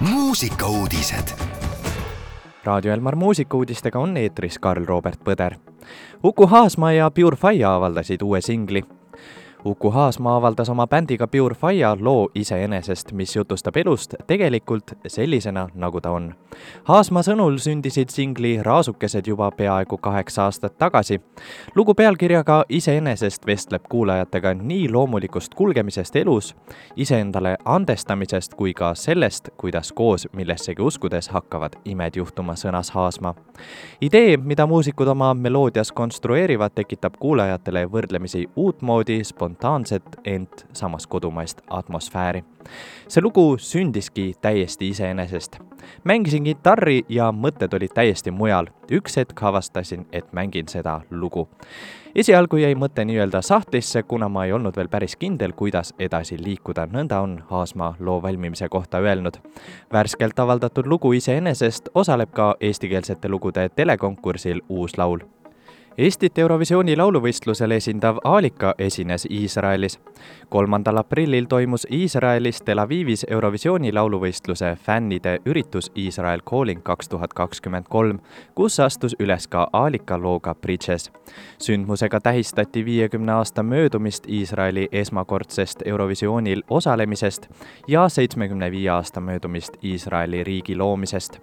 muusikauudised. raadio Elmar muusikauudistega on eetris Karl-Robert Põder. Uku Haasmaa ja Pure Fire avaldasid uue singli Uku Haasmaa avaldas oma bändiga Pure Fire loo iseenesest, mis jutustab elust tegelikult sellisena, nagu ta on. Haasmaa sõnul sündisid singli Raasukesed juba peaaegu kaheksa aastat tagasi. lugu pealkirjaga Iseenesest vestleb kuulajatega nii loomulikust kulgemisest elus, iseendale andestamisest kui ka sellest, kuidas koos millessegi uskudes hakkavad imed juhtuma, sõnas Haasmaa. idee, mida muusikud oma meloodias konstrueerivad, tekitab kuulajatele võrdlemisi uutmoodi, spontaanset spontaanset, ent samas kodumaist atmosfääri. see lugu sündiski täiesti iseenesest. mängisin kitarri ja mõtted olid täiesti mujal. üks hetk avastasin, et mängin seda lugu. esialgu jäi mõte nii-öelda sahtlisse, kuna ma ei olnud veel päris kindel, kuidas edasi liikuda, nõnda on Haasmaa loo valmimise kohta öelnud. värskelt avaldatud lugu iseenesest osaleb ka eestikeelsete lugude telekonkursil Uus Laul Eestit Eurovisiooni lauluvõistlusel esindav Aalika esines Iisraelis. kolmandal aprillil toimus Iisraelis Tel Avivis Eurovisiooni lauluvõistluse fännide üritus Iisrael Calling kaks tuhat kakskümmend kolm, kus astus üles ka Aalika looga Bridges. sündmusega tähistati viiekümne aasta möödumist Iisraeli esmakordsest Eurovisioonil osalemisest ja seitsmekümne viie aasta möödumist Iisraeli riigi loomisest.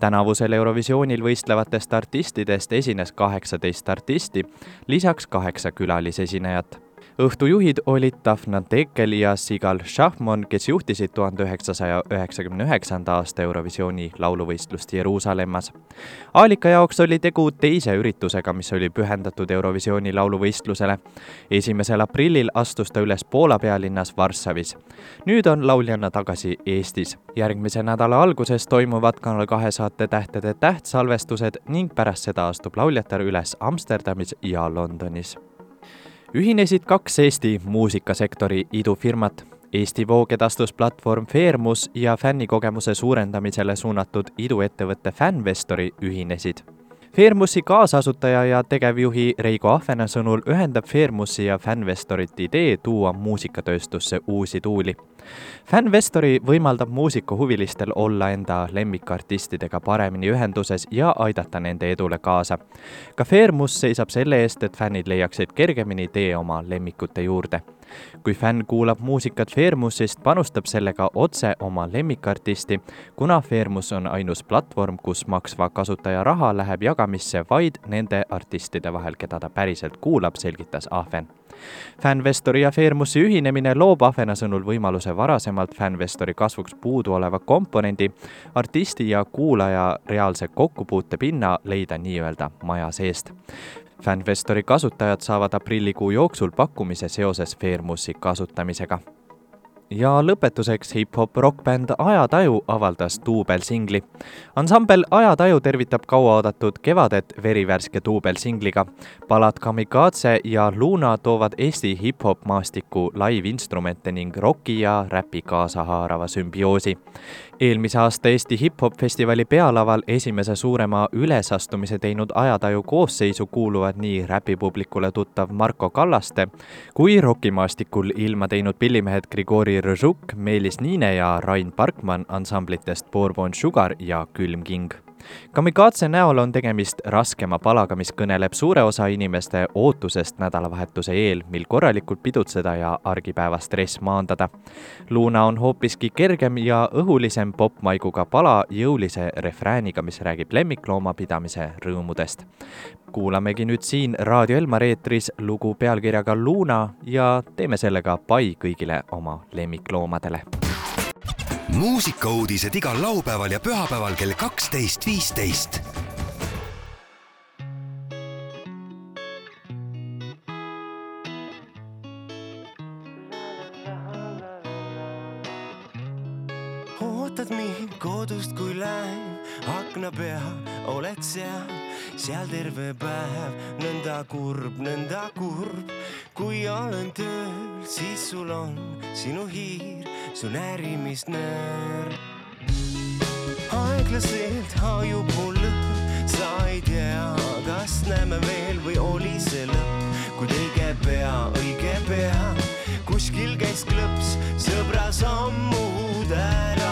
tänavusel Eurovisioonil võistlevatest artistidest esines kaheksateist artisti, lisaks kaheksa külalisesinejat õhtujuhid olid Daphne Tekel ja Sigal Šahmon, kes juhtisid tuhande üheksasaja üheksakümne üheksanda aasta Eurovisiooni lauluvõistlust Jeruusalemmas. Aalika jaoks oli tegu teise üritusega, mis oli pühendatud Eurovisiooni lauluvõistlusele. esimesel aprillil astus ta üles Poola pealinnas Varssavis. nüüd on lauljanna tagasi Eestis. järgmise nädala alguses toimuvad Kanal kahe saate Tähtede tähtsalvestused ning pärast seda astub lauljatar üles Amsterdamis ja Londonis ühinesid kaks Eesti muusikasektori idufirmat. Eesti voogedastusplatvorm Fairmus ja fännikogemuse suurendamisele suunatud iduettevõte Fanvestori ühinesid Fairmusi kaasasutaja ja tegevjuhi Reigo Ahvena sõnul ühendab Fairmusi ja Fanvestorit idee tuua muusikatööstusse uusi tuuli. Fanvestori võimaldab muusikahuvilistel olla enda lemmikartistidega paremini ühenduses ja aidata nende edule kaasa. ka Fairmus seisab selle eest, et fännid leiaksid kergemini tee oma lemmikute juurde kui fänn kuulab muusikat Fairmusist, panustab sellega otse oma lemmikartisti, kuna Fairmus on ainus platvorm, kus maksva kasutaja raha läheb jagamisse vaid nende artistide vahel, keda ta päriselt kuulab, selgitas Ahven Fanvestori ja Fairmusi ühinemine loob Ahvena sõnul võimaluse varasemalt Fanvestori kasvuks puuduoleva komponendi, artisti ja kuulaja reaalse kokkupuutepinna leida nii-öelda maja seest. Fanvestori kasutajad saavad aprillikuu jooksul pakkumise seoses Fairmusi kasutamisega ja lõpetuseks hip-hop rokkbänd Ajataju avaldas duubelsingli. ansambel Ajataju tervitab kauaoodatud kevadet verivärske duubelsingliga. palad Kamikaze ja Luna toovad Eesti hip-hop maastikku laivinstrumente ning roki ja räpi kaasahaarava sümbioosi eelmise aasta Eesti hip-hop festivali pealaval esimese suurema ülesastumise teinud Ajataju koosseisu kuuluvad nii räpipublikule tuttav Marko Kallaste kui rokimaastikul ilma teinud pillimehed Grigori Rõžuk, Meelis Niine ja Rain Parkmann ansamblitest Bourbon Sugar ja Külm King Kamikaze näol on tegemist raskema palaga, mis kõneleb suure osa inimeste ootusest nädalavahetuse eel, mil korralikult pidutseda ja argipäeva stress maandada. Luna on hoopiski kergem ja õhulisem popmaiguga pala jõulise refrääniga, mis räägib lemmikloomapidamise rõõmudest. kuulamegi nüüd siin Raadio Elmar eetris lugu pealkirjaga Luna ja teeme sellega pai kõigile oma lemmikloomadele muusikauudised igal laupäeval ja pühapäeval kell kaksteist, viisteist. ootad mind kodust, kui lähen akna peal, oled seal, seal terve päev, nõnda kurb, nõnda kurb. kui olen tööl, siis sul on sinu hiir su närimisnöör. aeglaselt hajub mul lõhn, sa ei tea, kas näeme veel või oli see lõpp, kuid õige pea, õige pea, kuskil kesklõps sõbra sammud ära,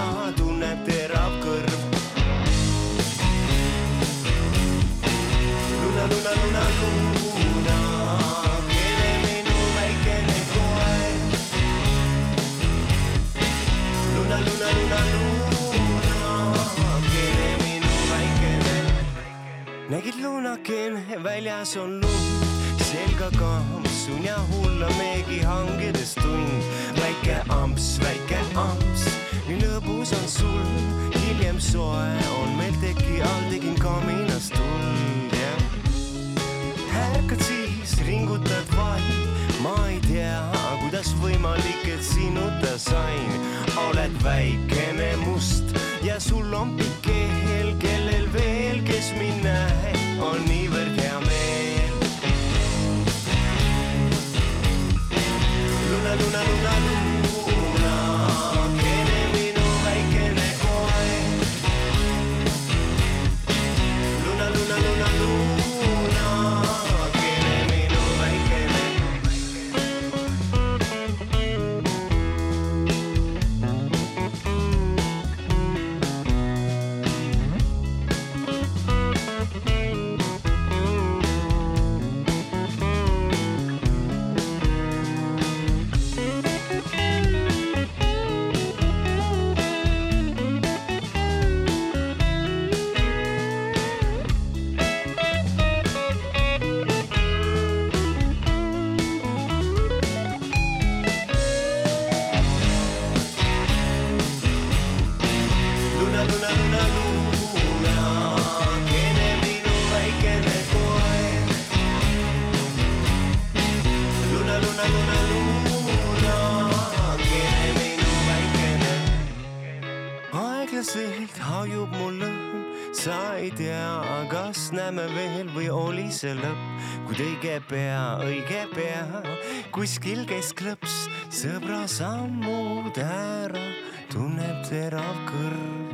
väljas on lund, selga kampsun ja hullameegi hangedes tund. väike amps, väike amps, nii lõbus on sul, hiljem soe on meil teki all, tegin kaminas tuld, jah ärkad siis, ringutad vaid, ma ei tea, kuidas võimalik, et sinuta sain. oled väikene must ja sul on pikk keel, aeglaselt hajub mul lõhn, sa ei tea, kas näeme veel või oli see lõpp, kuid õige pea, õige pea, kuskil kesklõps sõbra sammud ära, tunneb terav kõrv